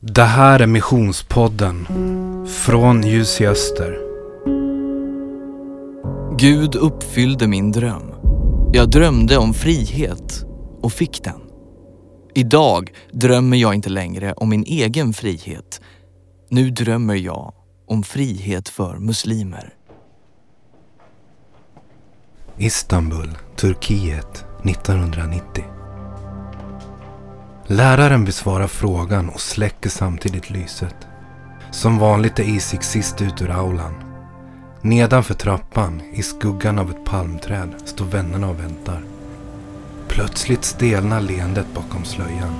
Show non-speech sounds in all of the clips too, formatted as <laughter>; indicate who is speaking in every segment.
Speaker 1: Det här är Missionspodden från Ljus i Öster.
Speaker 2: Gud uppfyllde min dröm. Jag drömde om frihet och fick den. Idag drömmer jag inte längre om min egen frihet. Nu drömmer jag om frihet för muslimer.
Speaker 1: Istanbul, Turkiet, 1990. Läraren besvarar frågan och släcker samtidigt lyset. Som vanligt är Isik sist ut ur aulan. Nedanför trappan, i skuggan av ett palmträd, står vännerna och väntar. Plötsligt stelnar leendet bakom slöjan.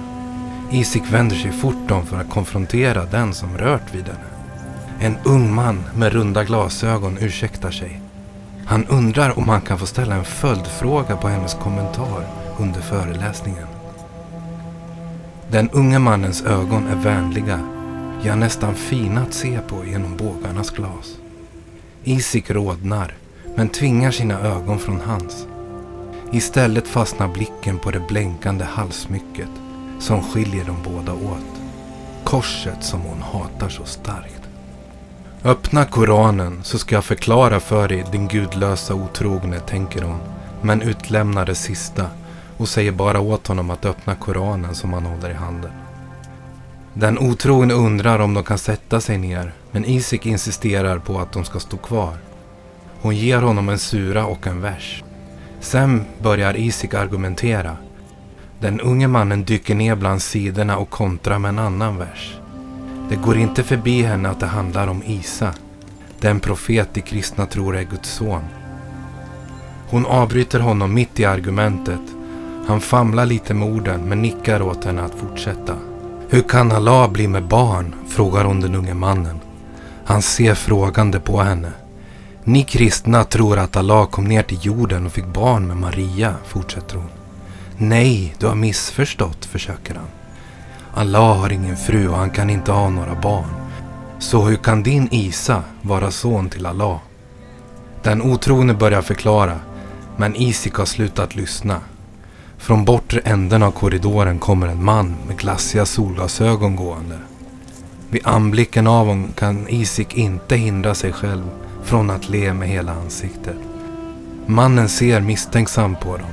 Speaker 1: Isik vänder sig fort om för att konfrontera den som rört vid henne. En ung man med runda glasögon ursäktar sig. Han undrar om han kan få ställa en följdfråga på hennes kommentar under föreläsningen. Den unge mannens ögon är vänliga, ja nästan fina att se på genom bågarnas glas. Isik rodnar, men tvingar sina ögon från hans. Istället fastnar blicken på det blänkande halssmycket som skiljer dem båda åt. Korset som hon hatar så starkt. Öppna Koranen så ska jag förklara för dig din gudlösa otrogne, tänker hon. Men utlämnar det sista och säger bara åt honom att öppna Koranen som han håller i handen. Den otrogne undrar om de kan sätta sig ner, men Isik insisterar på att de ska stå kvar. Hon ger honom en sura och en vers. Sen börjar Isik argumentera. Den unge mannen dyker ner bland sidorna och kontrar med en annan vers. Det går inte förbi henne att det handlar om Isa, den profet de kristna tror är Guds son. Hon avbryter honom mitt i argumentet. Han famlar lite med orden men nickar åt henne att fortsätta. Hur kan Allah bli med barn? frågar hon den unge mannen. Han ser frågande på henne. Ni kristna tror att Allah kom ner till jorden och fick barn med Maria, fortsätter hon. Nej, du har missförstått, försöker han. Allah har ingen fru och han kan inte ha några barn. Så hur kan din Isa vara son till Allah? Den otrogne börjar förklara, men Isik har slutat lyssna. Från bortre änden av korridoren kommer en man med glassiga solglasögon gående. Vid anblicken av honom kan Isik inte hindra sig själv från att le med hela ansiktet. Mannen ser misstänksamt på dem.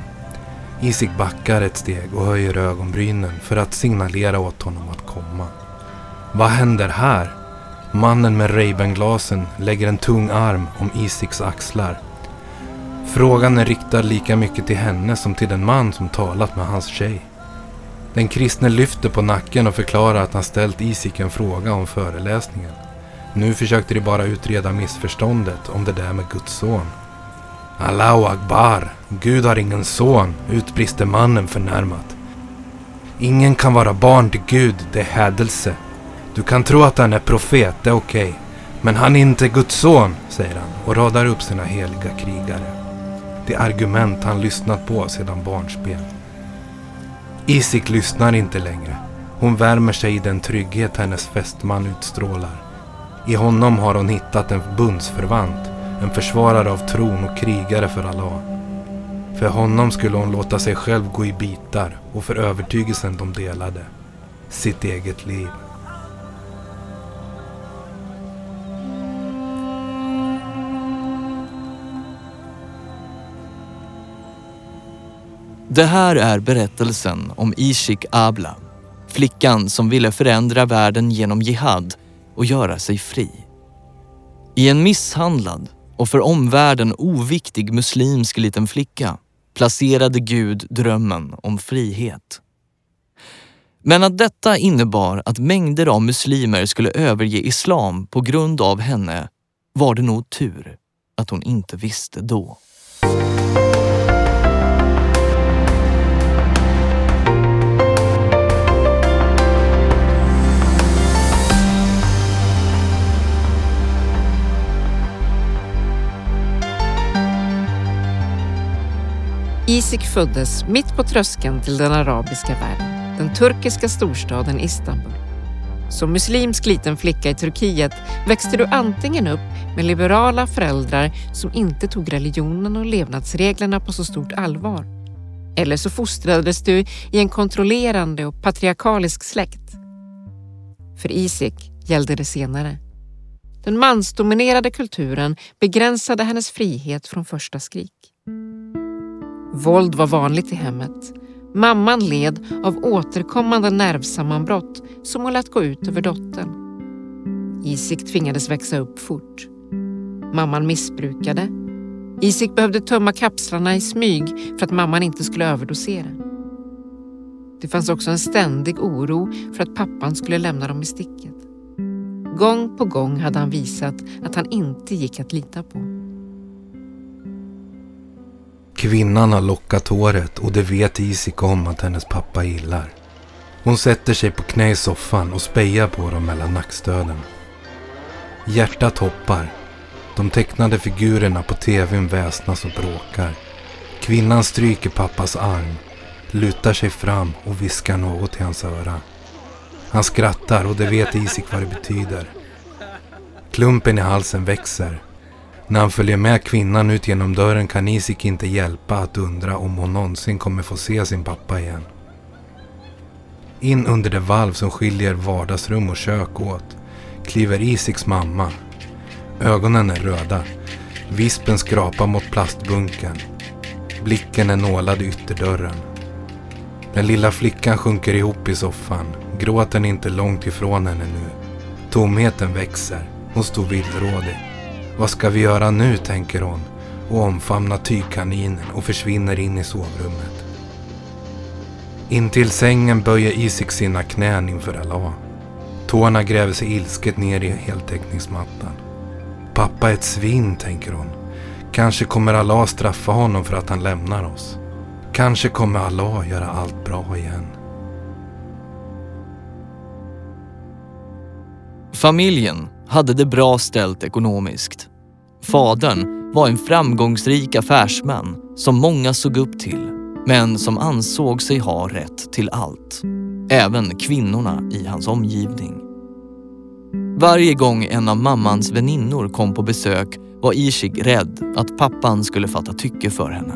Speaker 1: Isik backar ett steg och höjer ögonbrynen för att signalera åt honom att komma. Vad händer här? Mannen med Ray-Ban-glasen lägger en tung arm om Isiks axlar. Frågan är riktad lika mycket till henne som till den man som talat med hans tjej. Den kristne lyfter på nacken och förklarar att han ställt Isik en fråga om föreläsningen. Nu försökte de bara utreda missförståndet om det där med Guds son. Allahu Akbar, Gud har ingen son, utbrister mannen förnärmat. Ingen kan vara barn till Gud, det är hädelse. Du kan tro att han är profet, det är okej. Okay. Men han är inte Guds son, säger han och radar upp sina heliga krigare. Det argument han lyssnat på sedan barnsben. Isik lyssnar inte längre. Hon värmer sig i den trygghet hennes fästman utstrålar. I honom har hon hittat en bundsförvant en försvarare av tron och krigare för Allah. För honom skulle hon låta sig själv gå i bitar och för övertygelsen de delade, sitt eget liv.
Speaker 2: Det här är berättelsen om Ishik Abla. Flickan som ville förändra världen genom jihad och göra sig fri. I en misshandlad och för omvärlden oviktig muslimsk liten flicka placerade Gud drömmen om frihet. Men att detta innebar att mängder av muslimer skulle överge islam på grund av henne var det nog tur att hon inte visste då.
Speaker 3: Isik föddes mitt på tröskeln till den arabiska världen, den turkiska storstaden Istanbul. Som muslimsk liten flicka i Turkiet växte du antingen upp med liberala föräldrar som inte tog religionen och levnadsreglerna på så stort allvar. Eller så fostrades du i en kontrollerande och patriarkalisk släkt. För Isik gällde det senare. Den mansdominerade kulturen begränsade hennes frihet från första skrik. Våld var vanligt i hemmet. Mamman led av återkommande nervsammanbrott som hon lät gå ut över dottern. Isik tvingades växa upp fort. Mamman missbrukade. Isik behövde tömma kapslarna i smyg för att mamman inte skulle överdosera. Det fanns också en ständig oro för att pappan skulle lämna dem i sticket. Gång på gång hade han visat att han inte gick att lita på.
Speaker 1: Kvinnan har lockat håret och det vet Isik om att hennes pappa gillar. Hon sätter sig på knä i soffan och spejar på dem mellan nackstöden. Hjärtat hoppar. De tecknade figurerna på tvn väsnas och bråkar. Kvinnan stryker pappas arm, lutar sig fram och viskar något i hans öra. Han skrattar och det vet Isik vad det betyder. Klumpen i halsen växer. När han följer med kvinnan ut genom dörren kan Isik inte hjälpa att undra om hon någonsin kommer få se sin pappa igen. In under det valv som skiljer vardagsrum och kök åt kliver Isiks mamma. Ögonen är röda. Vispen skrapar mot plastbunken. Blicken är nålad i ytterdörren. Den lilla flickan sjunker ihop i soffan. Gråten är inte långt ifrån henne nu. Tomheten växer. Hon står villrådig. Vad ska vi göra nu, tänker hon och omfamnar tygkaninen och försvinner in i sovrummet. Intill sängen böjer Isik sina knän inför Allah. Tårna gräver sig ilsket ner i heltäckningsmattan. Pappa är ett svin, tänker hon. Kanske kommer Allah straffa honom för att han lämnar oss. Kanske kommer Allah göra allt bra igen.
Speaker 2: Familjen hade det bra ställt ekonomiskt. Fadern var en framgångsrik affärsman som många såg upp till, men som ansåg sig ha rätt till allt. Även kvinnorna i hans omgivning. Varje gång en av mammans väninnor kom på besök var Ishik rädd att pappan skulle fatta tycke för henne.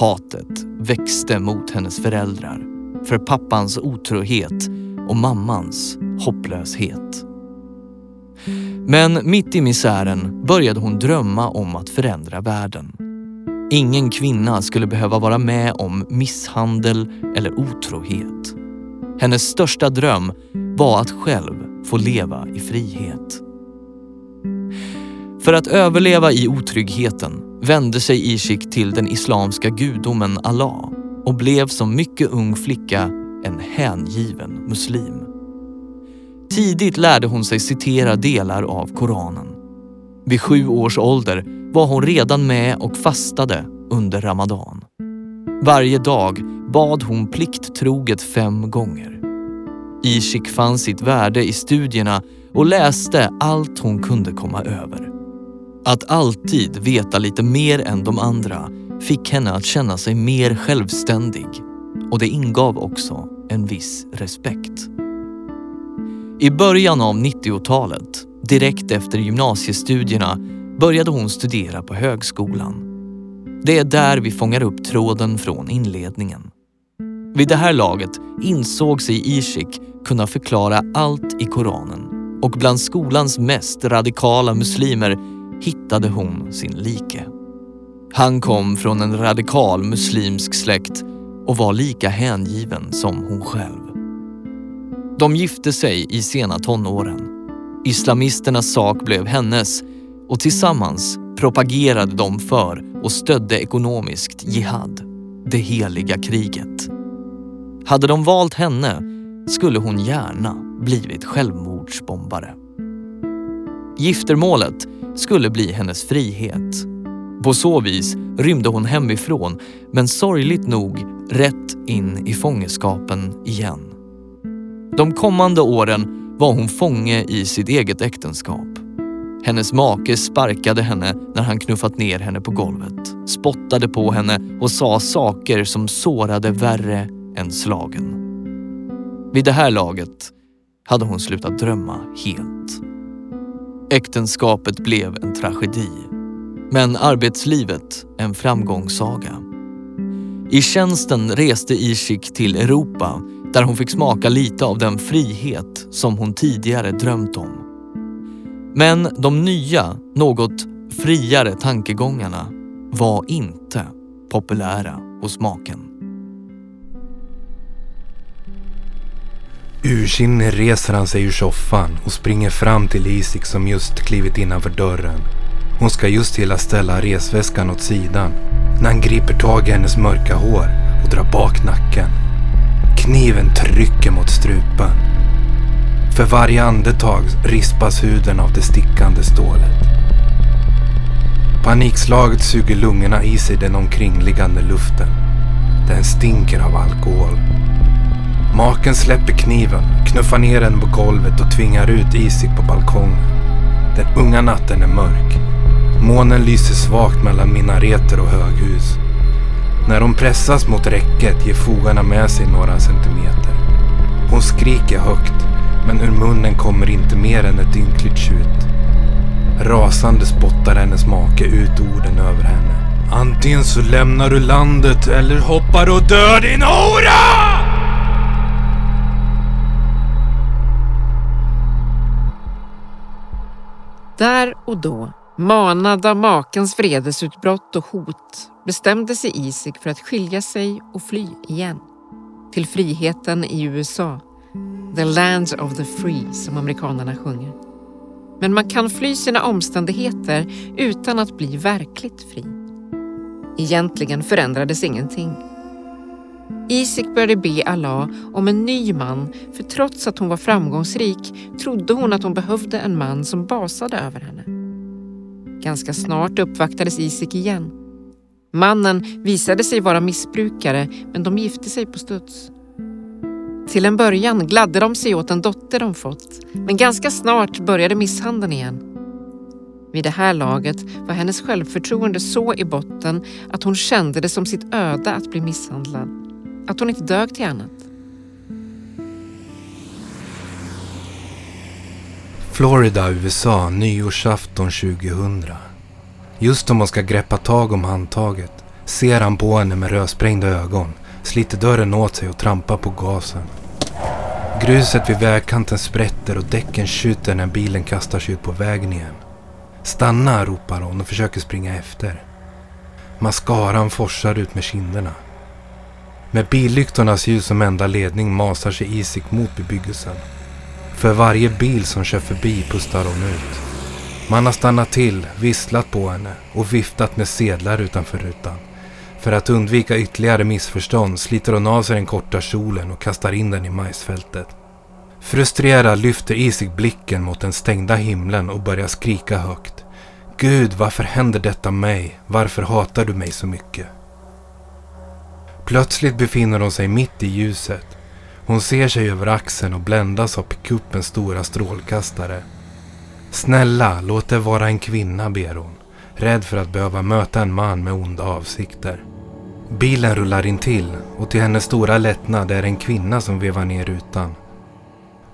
Speaker 2: Hatet växte mot hennes föräldrar för pappans otrohet och mammans hopplöshet. Men mitt i misären började hon drömma om att förändra världen. Ingen kvinna skulle behöva vara med om misshandel eller otrohet. Hennes största dröm var att själv få leva i frihet. För att överleva i otryggheten vände sig Ishik till den islamska gudomen Allah och blev som mycket ung flicka en hängiven muslim. Tidigt lärde hon sig citera delar av Koranen. Vid sju års ålder var hon redan med och fastade under Ramadan. Varje dag bad hon plikttroget fem gånger. Ishik fann sitt värde i studierna och läste allt hon kunde komma över. Att alltid veta lite mer än de andra fick henne att känna sig mer självständig och det ingav också en viss respekt. I början av 90-talet, direkt efter gymnasiestudierna, började hon studera på högskolan. Det är där vi fångar upp tråden från inledningen. Vid det här laget insåg sig Ishik kunna förklara allt i Koranen och bland skolans mest radikala muslimer hittade hon sin like. Han kom från en radikal muslimsk släkt och var lika hängiven som hon själv. De gifte sig i sena tonåren. Islamisternas sak blev hennes och tillsammans propagerade de för och stödde ekonomiskt jihad, det heliga kriget. Hade de valt henne skulle hon gärna blivit självmordsbombare. Giftermålet skulle bli hennes frihet. På så vis rymde hon hemifrån men sorgligt nog rätt in i fångenskapen igen. De kommande åren var hon fånge i sitt eget äktenskap. Hennes make sparkade henne när han knuffat ner henne på golvet, spottade på henne och sa saker som sårade värre än slagen. Vid det här laget hade hon slutat drömma helt. Äktenskapet blev en tragedi, men arbetslivet en framgångssaga. I tjänsten reste Ishik till Europa där hon fick smaka lite av den frihet som hon tidigare drömt om. Men de nya, något friare tankegångarna var inte populära hos maken.
Speaker 1: Ursinnig reser han sig ur soffan och springer fram till Isik som just klivit innanför dörren. Hon ska just till att ställa resväskan åt sidan när han griper tag i hennes mörka hår och drar bak nacken. Kniven trycker mot strupen. För varje andetag rispas huden av det stickande stålet. Panikslaget suger lungorna i sig den omkringliggande luften. Den stinker av alkohol. Maken släpper kniven, knuffar ner den på golvet och tvingar ut Isik på balkongen. Den unga natten är mörk. Månen lyser svagt mellan minareter och höghus. När de pressas mot räcket ger fogarna med sig några centimeter. Hon skriker högt, men ur munnen kommer inte mer än ett ynkligt tjut. Rasande spottar hennes make ut orden över henne. Antingen så lämnar du landet eller hoppar och dör din hora!
Speaker 3: Där och då, manad av makens vredesutbrott och hot, bestämde sig Isik för att skilja sig och fly igen. Till friheten i USA. The land of the free, som amerikanerna sjunger. Men man kan fly sina omständigheter utan att bli verkligt fri. Egentligen förändrades ingenting. Isik började be Allah om en ny man för trots att hon var framgångsrik trodde hon att hon behövde en man som basade över henne. Ganska snart uppvaktades Isik igen. Mannen visade sig vara missbrukare men de gifte sig på studs. Till en början gladde de sig åt en dotter de fått men ganska snart började misshandeln igen. Vid det här laget var hennes självförtroende så i botten att hon kände det som sitt öde att bli misshandlad. Att hon inte dög till annat.
Speaker 1: Florida, USA, nyårsafton 2000. Just om hon ska greppa tag om handtaget ser han på henne med rödsprängda ögon, sliter dörren åt sig och trampar på gasen. Gruset vid vägkanten sprätter och däcken tjuter när bilen kastar sig ut på vägen igen. Stanna, ropar hon och försöker springa efter. Mascaran forsar ut med kinderna. Med billyktornas ljus som enda ledning masar sig Isik mot bebyggelsen. För varje bil som kör förbi pustar hon ut. Man har stannat till, visslat på henne och viftat med sedlar utanför rutan. För att undvika ytterligare missförstånd sliter hon av sig den korta kjolen och kastar in den i majsfältet. Frustrerad lyfter Isig blicken mot den stängda himlen och börjar skrika högt. Gud, varför händer detta mig? Varför hatar du mig så mycket? Plötsligt befinner hon sig mitt i ljuset. Hon ser sig över axeln och bländas av pickupens stora strålkastare. Snälla, låt det vara en kvinna, ber hon. Rädd för att behöva möta en man med onda avsikter. Bilen rullar in till och till hennes stora lättnad är det en kvinna som vevar ner rutan.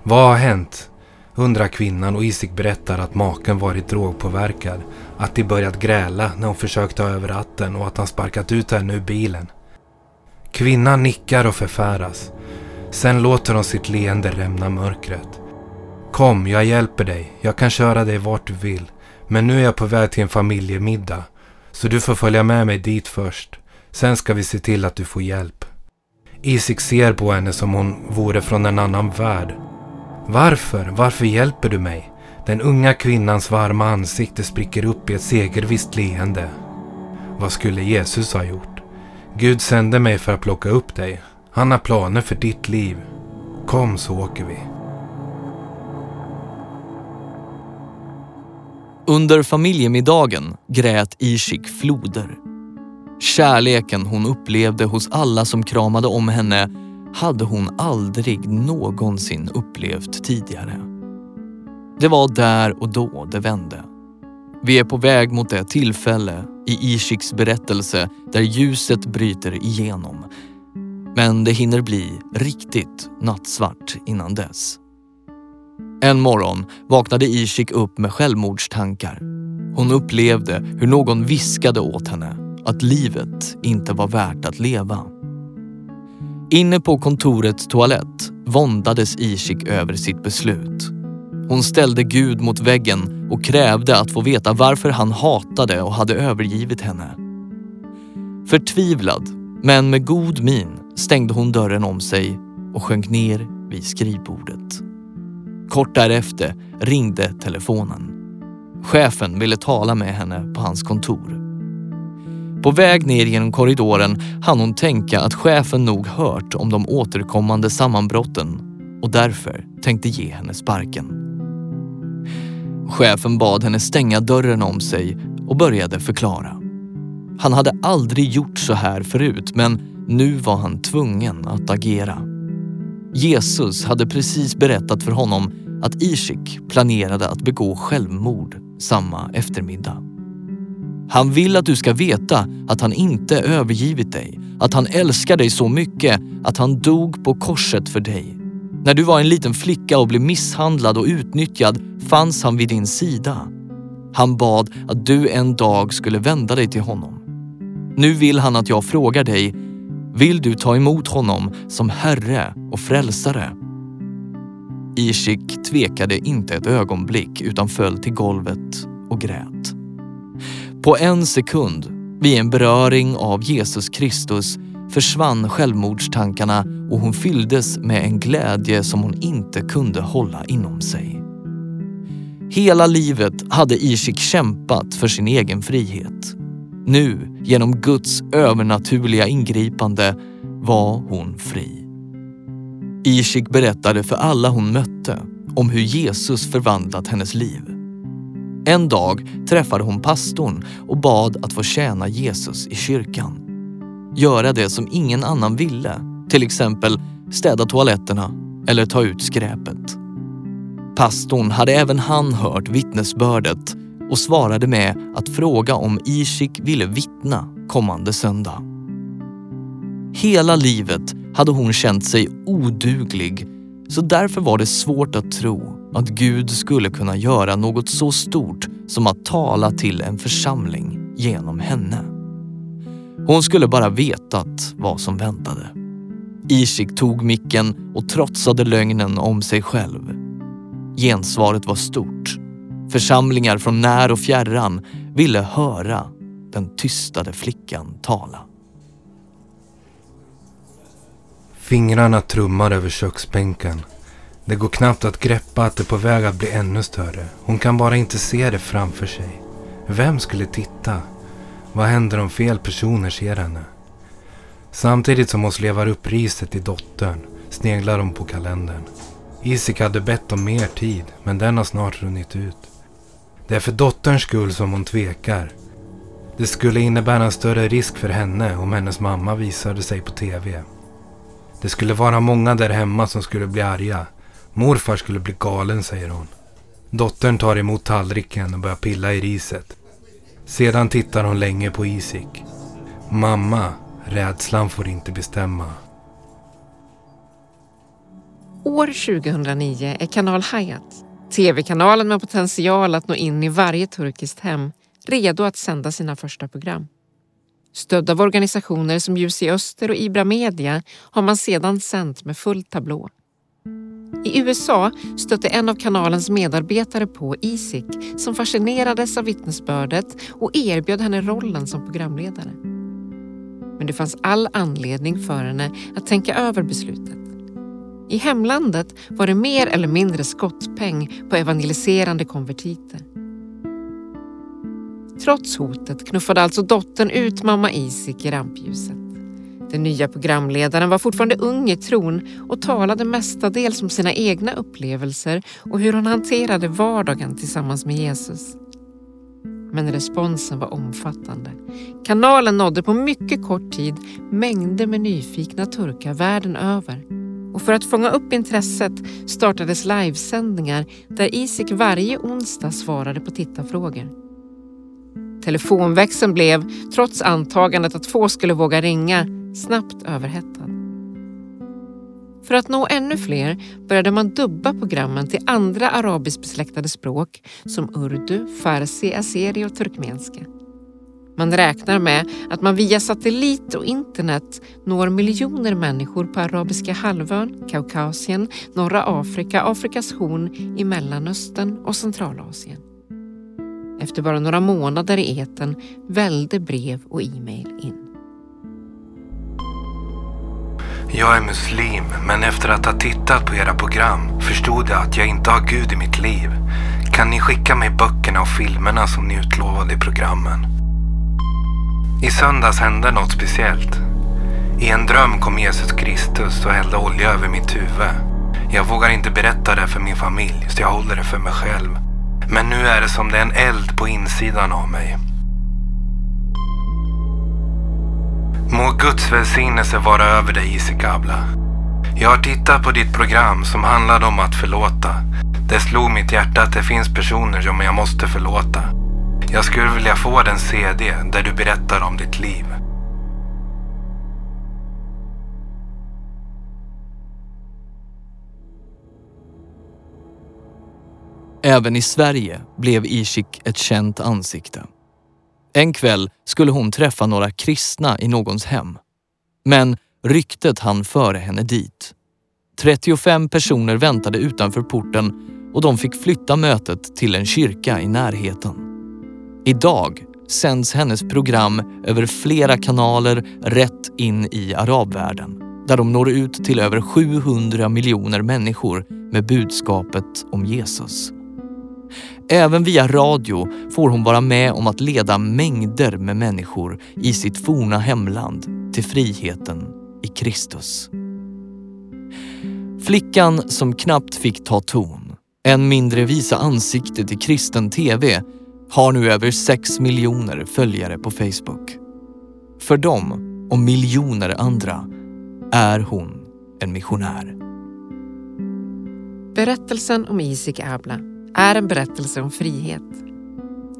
Speaker 1: Vad har hänt? undrar kvinnan och Isik berättar att maken varit drogpåverkad. Att de börjat gräla när hon försökt ta över ratten och att han sparkat ut henne ur bilen. Kvinnan nickar och förfäras. Sen låter hon sitt leende rämna mörkret. Kom, jag hjälper dig. Jag kan köra dig vart du vill. Men nu är jag på väg till en familjemiddag. Så du får följa med mig dit först. Sen ska vi se till att du får hjälp. Isik ser på henne som hon vore från en annan värld. Varför? Varför hjälper du mig? Den unga kvinnans varma ansikte spricker upp i ett segervisst leende. Vad skulle Jesus ha gjort? Gud sände mig för att plocka upp dig. Han har planer för ditt liv. Kom så åker vi.
Speaker 2: Under familjemiddagen grät Ishik floder. Kärleken hon upplevde hos alla som kramade om henne hade hon aldrig någonsin upplevt tidigare. Det var där och då det vände. Vi är på väg mot det tillfälle i Ishiks berättelse där ljuset bryter igenom. Men det hinner bli riktigt nattsvart innan dess. En morgon vaknade Ishik upp med självmordstankar. Hon upplevde hur någon viskade åt henne att livet inte var värt att leva. Inne på kontorets toalett våndades Ishik över sitt beslut. Hon ställde Gud mot väggen och krävde att få veta varför han hatade och hade övergivit henne. Förtvivlad, men med god min, stängde hon dörren om sig och sjönk ner vid skrivbordet. Kort därefter ringde telefonen. Chefen ville tala med henne på hans kontor. På väg ner genom korridoren hann hon tänka att chefen nog hört om de återkommande sammanbrotten och därför tänkte ge henne sparken. Chefen bad henne stänga dörren om sig och började förklara. Han hade aldrig gjort så här förut men nu var han tvungen att agera. Jesus hade precis berättat för honom att Ishik planerade att begå självmord samma eftermiddag. Han vill att du ska veta att han inte övergivit dig, att han älskar dig så mycket att han dog på korset för dig. När du var en liten flicka och blev misshandlad och utnyttjad fanns han vid din sida. Han bad att du en dag skulle vända dig till honom. Nu vill han att jag frågar dig, vill du ta emot honom som Herre och Frälsare? Ishik tvekade inte ett ögonblick utan föll till golvet och grät. På en sekund, vid en beröring av Jesus Kristus, försvann självmordstankarna och hon fylldes med en glädje som hon inte kunde hålla inom sig. Hela livet hade Ishik kämpat för sin egen frihet. Nu, genom Guds övernaturliga ingripande, var hon fri. Ishik berättade för alla hon mötte om hur Jesus förvandlat hennes liv. En dag träffade hon pastorn och bad att få tjäna Jesus i kyrkan. Göra det som ingen annan ville, till exempel städa toaletterna eller ta ut skräpet. Pastorn hade även han hört vittnesbördet och svarade med att fråga om Ishik ville vittna kommande söndag. Hela livet hade hon känt sig oduglig så därför var det svårt att tro att Gud skulle kunna göra något så stort som att tala till en församling genom henne. Hon skulle bara vetat vad som väntade. Ishik tog micken och trotsade lögnen om sig själv. Gensvaret var stort. Församlingar från när och fjärran ville höra den tystade flickan tala.
Speaker 1: Fingrarna trummar över köksbänken. Det går knappt att greppa att det är på väg att bli ännu större. Hon kan bara inte se det framför sig. Vem skulle titta? Vad händer om fel personer ser henne? Samtidigt som hon slevar upp riset i dottern sneglar hon på kalendern. Isik hade bett om mer tid, men den har snart runnit ut. Det är för dotterns skull som hon tvekar. Det skulle innebära en större risk för henne om hennes mamma visade sig på TV. Det skulle vara många där hemma som skulle bli arga. Morfar skulle bli galen, säger hon. Dottern tar emot tallriken och börjar pilla i riset. Sedan tittar hon länge på Isik. Mamma, rädslan får inte bestämma.
Speaker 3: År 2009 är Kanal Hayat, tv-kanalen med potential att nå in i varje turkiskt hem, redo att sända sina första program. Stödd av organisationer som Ljus i Öster och Ibra Media har man sedan sänt med full tablå. I USA stötte en av kanalens medarbetare på Isik som fascinerades av vittnesbördet och erbjöd henne rollen som programledare. Men det fanns all anledning för henne att tänka över beslutet. I hemlandet var det mer eller mindre skottpeng på evangeliserande konvertiter. Trots hotet knuffade alltså dottern ut mamma Isik i rampljuset. Den nya programledaren var fortfarande ung i tron och talade mestadels om sina egna upplevelser och hur hon hanterade vardagen tillsammans med Jesus. Men responsen var omfattande. Kanalen nådde på mycket kort tid mängder med nyfikna turkar världen över. Och för att fånga upp intresset startades livesändningar där Isik varje onsdag svarade på tittarfrågor. Telefonväxeln blev, trots antagandet att få skulle våga ringa, snabbt överhettad. För att nå ännu fler började man dubba programmen till andra arabiskbesläktade språk som urdu, farsi, azeri och turkmenska. Man räknar med att man via satellit och internet når miljoner människor på arabiska halvön, Kaukasien, norra Afrika, Afrikas horn, i Mellanöstern och Centralasien. Efter bara några månader i eten välde brev och e-mail in.
Speaker 1: Jag är muslim, men efter att ha tittat på era program förstod jag att jag inte har Gud i mitt liv. Kan ni skicka mig böckerna och filmerna som ni utlovade i programmen? I söndags hände något speciellt. I en dröm kom Jesus Kristus och hällde olja över mitt huvud. Jag vågar inte berätta det för min familj, så jag håller det för mig själv. Men nu är det som det är en eld på insidan av mig. Må Guds välsignelse vara över dig Isikabla. Jag har tittat på ditt program som handlade om att förlåta. Det slog mitt hjärta att det finns personer som jag måste förlåta. Jag skulle vilja få den CD där du berättar om ditt liv.
Speaker 2: Även i Sverige blev Ishik ett känt ansikte. En kväll skulle hon träffa några kristna i någons hem. Men ryktet hann före henne dit. 35 personer väntade utanför porten och de fick flytta mötet till en kyrka i närheten. Idag sänds hennes program över flera kanaler rätt in i arabvärlden där de når ut till över 700 miljoner människor med budskapet om Jesus. Även via radio får hon vara med om att leda mängder med människor i sitt forna hemland till friheten i Kristus. Flickan som knappt fick ta ton, än mindre visa ansiktet i kristen TV, har nu över 6 miljoner följare på Facebook. För dem och miljoner andra är hon en missionär.
Speaker 3: Berättelsen om Isik Abla är en berättelse om frihet.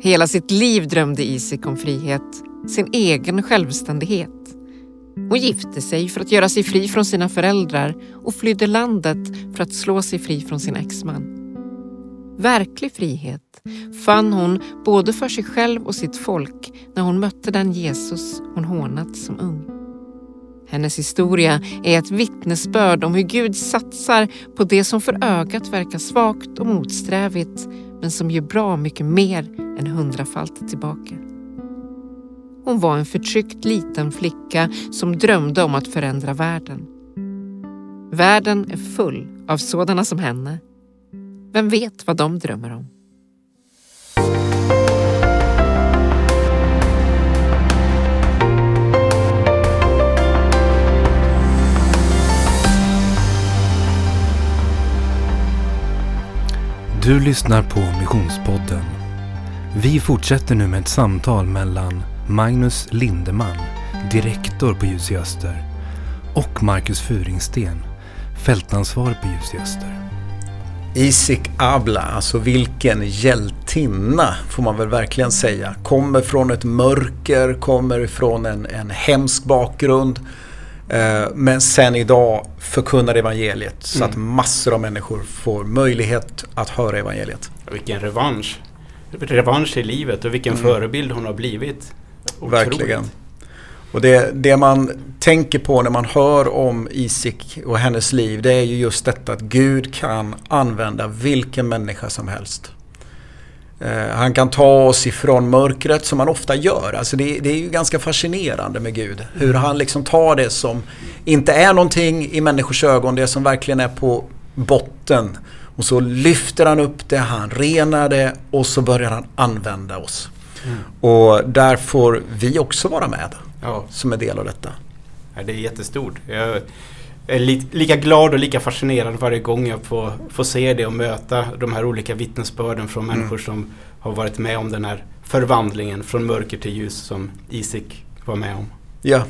Speaker 3: Hela sitt liv drömde Isik om frihet, sin egen självständighet. Hon gifte sig för att göra sig fri från sina föräldrar och flydde landet för att slå sig fri från sin exman. Verklig frihet fann hon både för sig själv och sitt folk när hon mötte den Jesus hon hånat som ung. Hennes historia är ett vittnesbörd om hur Gud satsar på det som för ögat verkar svagt och motsträvigt men som ger bra mycket mer än hundrafalt tillbaka. Hon var en förtryckt liten flicka som drömde om att förändra världen. Världen är full av sådana som henne. Vem vet vad de drömmer om?
Speaker 1: Du lyssnar på Missionspodden. Vi fortsätter nu med ett samtal mellan Magnus Lindeman, direktor på Ljus i Öster, och Marcus Furingsten, fältansvarig på Ljus i Öster.
Speaker 4: Isik Abla, alltså vilken hjältinna får man väl verkligen säga. Kommer från ett mörker, kommer från en, en hemsk bakgrund. Eh, men sen idag förkunnar evangeliet så mm. att massor av människor får möjlighet att höra evangeliet.
Speaker 5: Vilken revansch. Revansch i livet och vilken mm. förebild hon har blivit.
Speaker 4: Otroligt. Verkligen. Och det, det, man tänker på när man hör om Isik och hennes liv det är ju just detta att Gud kan använda vilken människa som helst. Eh, han kan ta oss ifrån mörkret som han ofta gör. Alltså det, det, är ju ganska fascinerande med Gud. Hur han liksom tar det som inte är någonting i människors ögon, det som verkligen är på botten. Och så lyfter han upp det, han renar det och så börjar han använda oss. Mm. Och där får vi också vara med ja. som en del av detta.
Speaker 5: Ja, det är jättestort. Jag är li lika glad och lika fascinerad varje gång jag får, får se det och möta de här olika vittnesbörden från mm. människor som har varit med om den här förvandlingen från mörker till ljus som Isik var med om.
Speaker 4: Ja.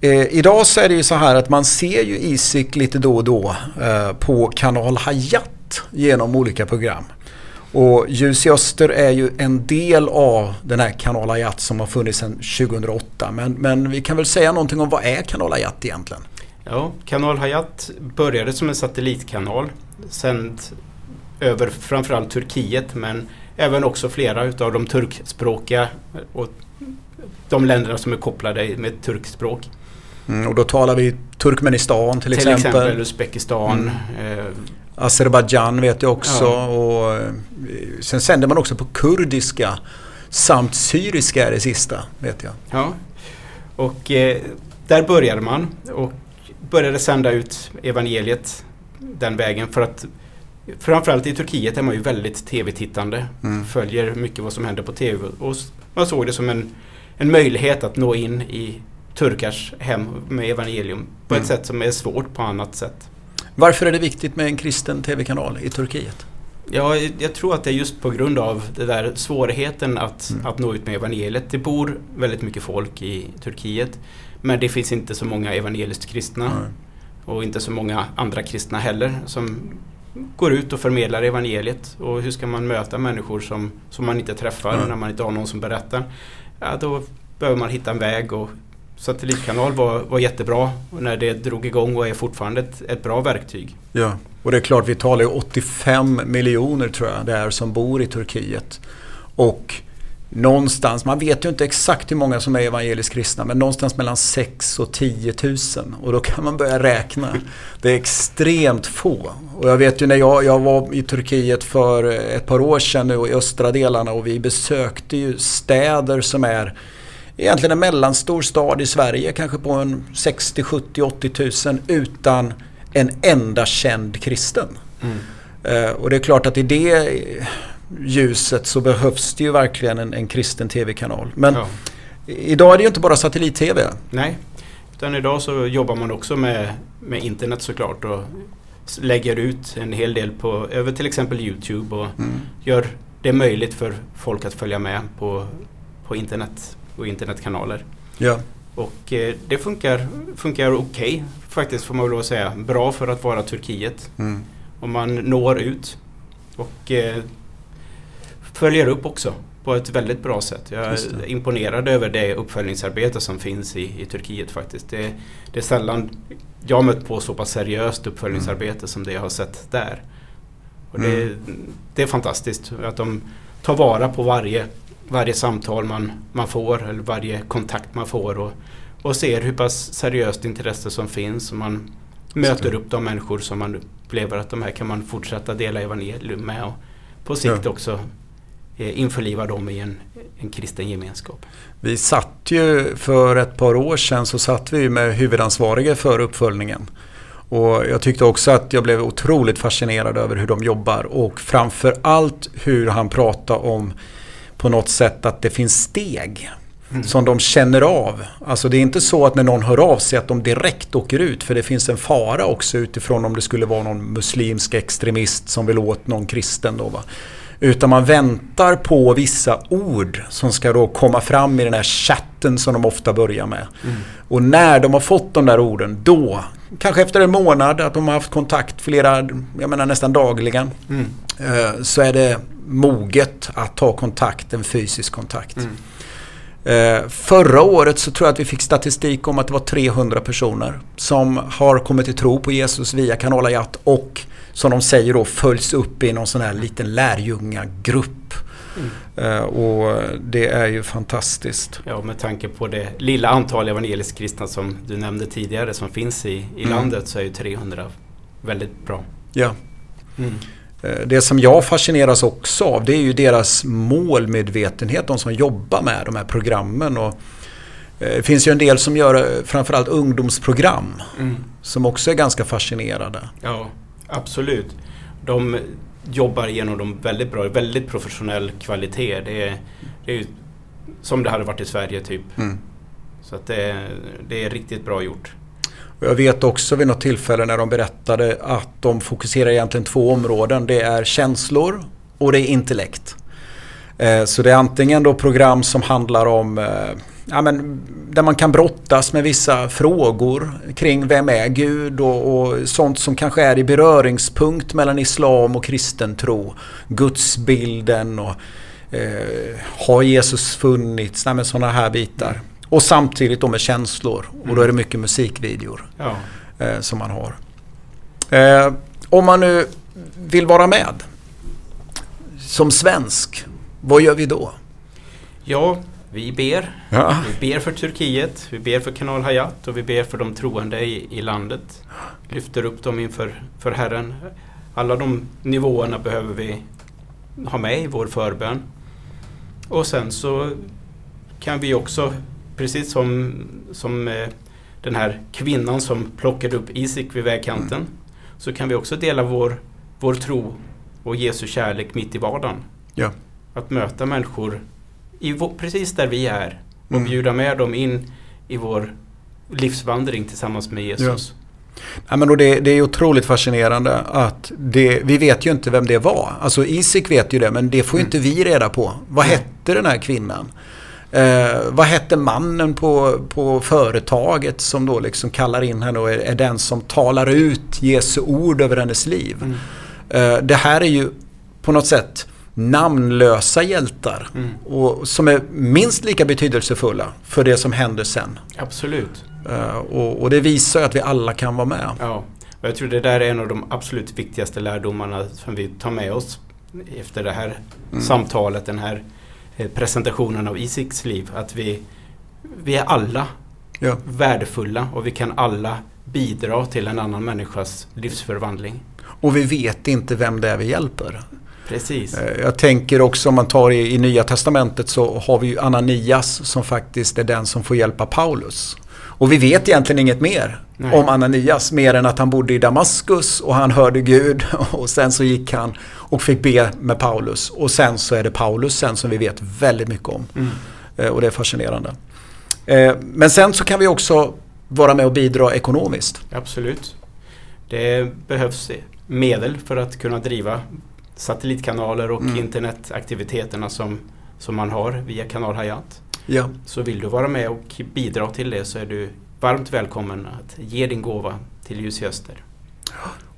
Speaker 4: Eh, idag så är det ju så här att man ser ju Isik lite då och då eh, på kanal Hayat genom olika program. Och Ljus i Öster är ju en del av den här kanal Hayat som har funnits sedan 2008. Men, men vi kan väl säga någonting om vad är kanal Hayat egentligen?
Speaker 5: Ja, Kanal Hayat började som en satellitkanal. Sänd över framförallt Turkiet men även också flera utav de turkspråkiga och de länderna som är kopplade med turkspråk.
Speaker 4: Mm, och då talar vi Turkmenistan till,
Speaker 5: Till
Speaker 4: exempel.
Speaker 5: exempel Uzbekistan. Eh,
Speaker 4: Azerbajdzjan vet jag också.
Speaker 5: Ja.
Speaker 4: Och, eh, sen sänder man också på kurdiska samt syriska är det sista vet jag.
Speaker 5: ja. Och eh, där började man och började sända ut evangeliet den vägen för att framförallt i Turkiet är man ju väldigt tv-tittande.
Speaker 4: Mm.
Speaker 5: Följer mycket vad som händer på tv och man såg det som en, en möjlighet att nå in i turkars hem med evangelium på
Speaker 4: Mm.
Speaker 5: ett sätt som är svårt på annat sätt.
Speaker 4: Varför är det viktigt med en kristen tv-kanal i Turkiet?
Speaker 5: Ja, jag tror att det är just på grund av det där svårigheten att,
Speaker 4: Mm.
Speaker 5: att nå ut med evangeliet. Det bor väldigt mycket folk i Turkiet men det finns inte så många evangeliskt kristna
Speaker 4: Nej.
Speaker 5: och inte så många andra kristna heller som går ut och förmedlar evangeliet. Och hur ska man möta människor som, som man inte träffar
Speaker 4: Mm.
Speaker 5: när man inte har någon som berättar? Ja, då behöver man hitta en väg och satellitkanal var, var jättebra och när det drog igång och är fortfarande ett, ett bra verktyg.
Speaker 4: Ja, och det är klart vi talar ju 85 miljoner tror jag det är som bor i Turkiet. Och någonstans, man vet ju inte exakt hur många som är evangeliskt kristna, men någonstans mellan 6 och 10 000. Och då kan man börja räkna. Det är extremt få. Och jag vet ju när jag, jag var i Turkiet för ett par år sedan nu i östra delarna och vi besökte ju städer som är egentligen en mellanstor stad i Sverige, kanske på en 60, 70, 80 000 utan en enda känd kristen. Eh, och det är klart att i det ljuset så behövs det ju verkligen en, en kristen tv-kanal. Men
Speaker 5: Ja.
Speaker 4: idag är det ju inte bara satellit-tv.
Speaker 5: Nej, utan idag så jobbar man också med, med internet såklart och lägger ut en hel del på, över till exempel Youtube och
Speaker 4: Mm.
Speaker 5: gör det möjligt för folk att följa med på, på internet och internetkanaler.
Speaker 4: Ja.
Speaker 5: Och eh, det funkar, funkar okej faktiskt får man väl lov att säga. Bra för att vara Turkiet.
Speaker 4: Mm.
Speaker 5: Om man når ut och eh, följer upp också på ett väldigt bra sätt. Jag är imponerad över det uppföljningsarbete som finns i, i Turkiet faktiskt. Det, det är sällan jag har mött på så pass seriöst uppföljningsarbete som det jag har sett där. Och det,
Speaker 4: Mm.
Speaker 5: det är fantastiskt att de tar vara på varje, varje samtal man, man får eller varje kontakt man får och, och ser hur pass seriöst intresse som finns och man möter upp de människor som man upplever att de här kan man fortsätta dela evangelium med och på sikt
Speaker 4: Ja.
Speaker 5: också eh, införliva dem i en, en kristen gemenskap.
Speaker 4: Vi satt ju för ett par år sedan så satt vi med huvudansvariga för uppföljningen. Och jag tyckte också att jag blev otroligt fascinerad över hur de jobbar och framför allt hur han pratade om på något sätt att det finns steg som de känner av. Alltså det är inte så att när någon hör av sig att de direkt åker ut för det finns en fara också utifrån om det skulle vara någon muslimsk extremist som vill åt någon kristen då va. Utan man väntar på vissa ord som ska då komma fram i den här chatten som de ofta börjar med. Och när de har fått de där orden då, kanske efter en månad att de har haft kontakt flera, jag menar nästan dagligen.
Speaker 5: Mm.
Speaker 4: eh, Så är det moget att ta kontakt, en fysisk kontakt.
Speaker 5: Mm.
Speaker 4: Eh, Förra året så tror jag att vi fick statistik om att det var 300 personer som har kommit till tro på Jesus via Kanal Ayat och som de säger då följs upp i någon sån här liten lärjungagrupp. Eh, Och det är ju fantastiskt.
Speaker 5: Ja, med tanke på det lilla antal evangeliskt kristna som du nämnde tidigare som finns i, i
Speaker 4: Mm.
Speaker 5: landet så är ju 300 väldigt bra.
Speaker 4: Ja. Eh, Det som jag fascineras också av det är ju deras målmedvetenhet, de som jobbar med de här programmen. Och eh, det finns ju en del som gör eh, framförallt ungdomsprogram
Speaker 5: Mm.
Speaker 4: som också är ganska fascinerade.
Speaker 5: Ja, absolut. De jobbar genom dem väldigt bra, väldigt professionell kvalitet. Det är, det är ju som det hade varit i Sverige typ.
Speaker 4: Mm.
Speaker 5: Så att det, det är riktigt bra gjort.
Speaker 4: Och jag vet också vid något tillfälle när de berättade att de fokuserar egentligen två områden. Det är känslor och det är intellekt. Eh, så det är antingen då program som handlar om eh, ja, men, där man kan brottas med vissa frågor kring vem är Gud och, och sånt som kanske är i beröringspunkt mellan islam och kristen tro. Gudsbilden och eh, har Jesus funnits? Nej, men sådana här bitar. Och samtidigt då med känslor och då är det mycket musikvideor
Speaker 5: Ja,
Speaker 4: eh, som man har. Eh, om man nu vill vara med. som svensk, vad gör vi då?
Speaker 5: Ja, vi ber.
Speaker 4: Ja.
Speaker 5: Vi ber för Turkiet, vi ber för Kanal Hayat och vi ber för de troende i, i landet. Lyfter upp dem inför för Herren. Alla de nivåerna behöver vi ha med i vår förbön. Och sen så kan vi också, precis som, som eh, den här kvinnan som plockade upp Isik vid vägkanten,
Speaker 4: Mm.
Speaker 5: så kan vi också dela vår, vår tro och Jesu kärlek mitt i vardagen.
Speaker 4: Ja.
Speaker 5: Att möta människor i precis där vi är och
Speaker 4: Mm.
Speaker 5: bjuda med dem in i vår livsvandring tillsammans med Jesus.
Speaker 4: Ja, men och det, det är otroligt fascinerande att det, vi vet ju inte vem det var. Alltså Isik vet ju det men det får ju
Speaker 5: Mm.
Speaker 4: inte vi reda på. Vad hette den här kvinnan? Eh, vad hette mannen på, på företaget som då liksom kallar in henne och är, är den som talar ut Jesu ord över hennes liv?
Speaker 5: Mm.
Speaker 4: Eh, det här är ju på något sätt namnlösa hjältar
Speaker 5: Mm.
Speaker 4: och som är minst lika betydelsefulla för det som händer sen.
Speaker 5: Absolut.
Speaker 4: Eh, och, och det visar ju att vi alla kan vara med.
Speaker 5: Ja. Och jag tror det där är en av de absolut viktigaste lärdomarna som vi tar med oss efter det här
Speaker 4: Mm.
Speaker 5: samtalet, den här presentationen av Isiks liv. Att vi, vi är alla
Speaker 4: Ja.
Speaker 5: värdefulla och vi kan alla bidra till en annan människas livsförvandling.
Speaker 4: Och vi vet inte vem det är vi hjälper.
Speaker 5: Precis.
Speaker 4: Eh, Jag tänker också om man tar i, i Nya Testamentet så har vi ju Ananias som faktiskt är den som får hjälpa Paulus. Och vi vet egentligen inget mer
Speaker 5: Nej.
Speaker 4: om Ananias mer än att han bodde i Damaskus och han hörde Gud <laughs> och sen så gick han och fick be med Paulus. Och sen så är det Paulus sen som vi vet väldigt mycket om.
Speaker 5: Mm.
Speaker 4: Eh, Och det är fascinerande. Eh, Men sen så kan vi också vara med och bidra ekonomiskt.
Speaker 5: Absolut. Det behövs medel för att kunna driva satellitkanaler och
Speaker 4: Mm.
Speaker 5: internetaktiviteterna som, som man har via Kanal Hayat.
Speaker 4: Ja.
Speaker 5: Så vill du vara med och bidra till det så är du varmt välkommen att ge din gåva till Ljus Öster.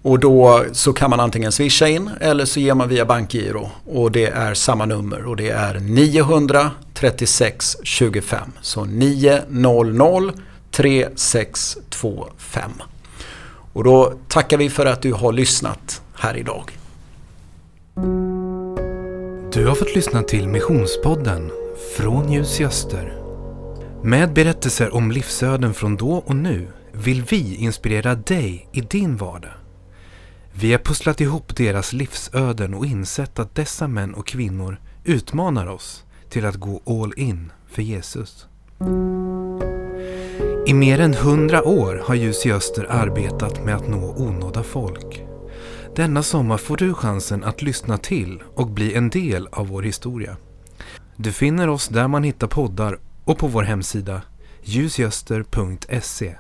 Speaker 4: Och då så kan man antingen swisha in eller så ger man via bankgiro. Och det är samma nummer och det är 936 25. Så 900 3625. Och då tackar vi för att du har lyssnat här idag.
Speaker 1: Du har fått lyssna till Missionspodden från Ljus i Öster. Med berättelser om livsöden från då och nu vill vi inspirera dig i din vardag. Vi har pusslat ihop deras livsöden och insett att dessa män och kvinnor utmanar oss till att gå all in för Jesus. I mer än hundra år har Ljus i Öster arbetat med att nå onådda folk. Denna sommar får du chansen att lyssna till och bli en del av vår historia. Du finner oss där man hittar poddar och på vår hemsida ljusgöster.se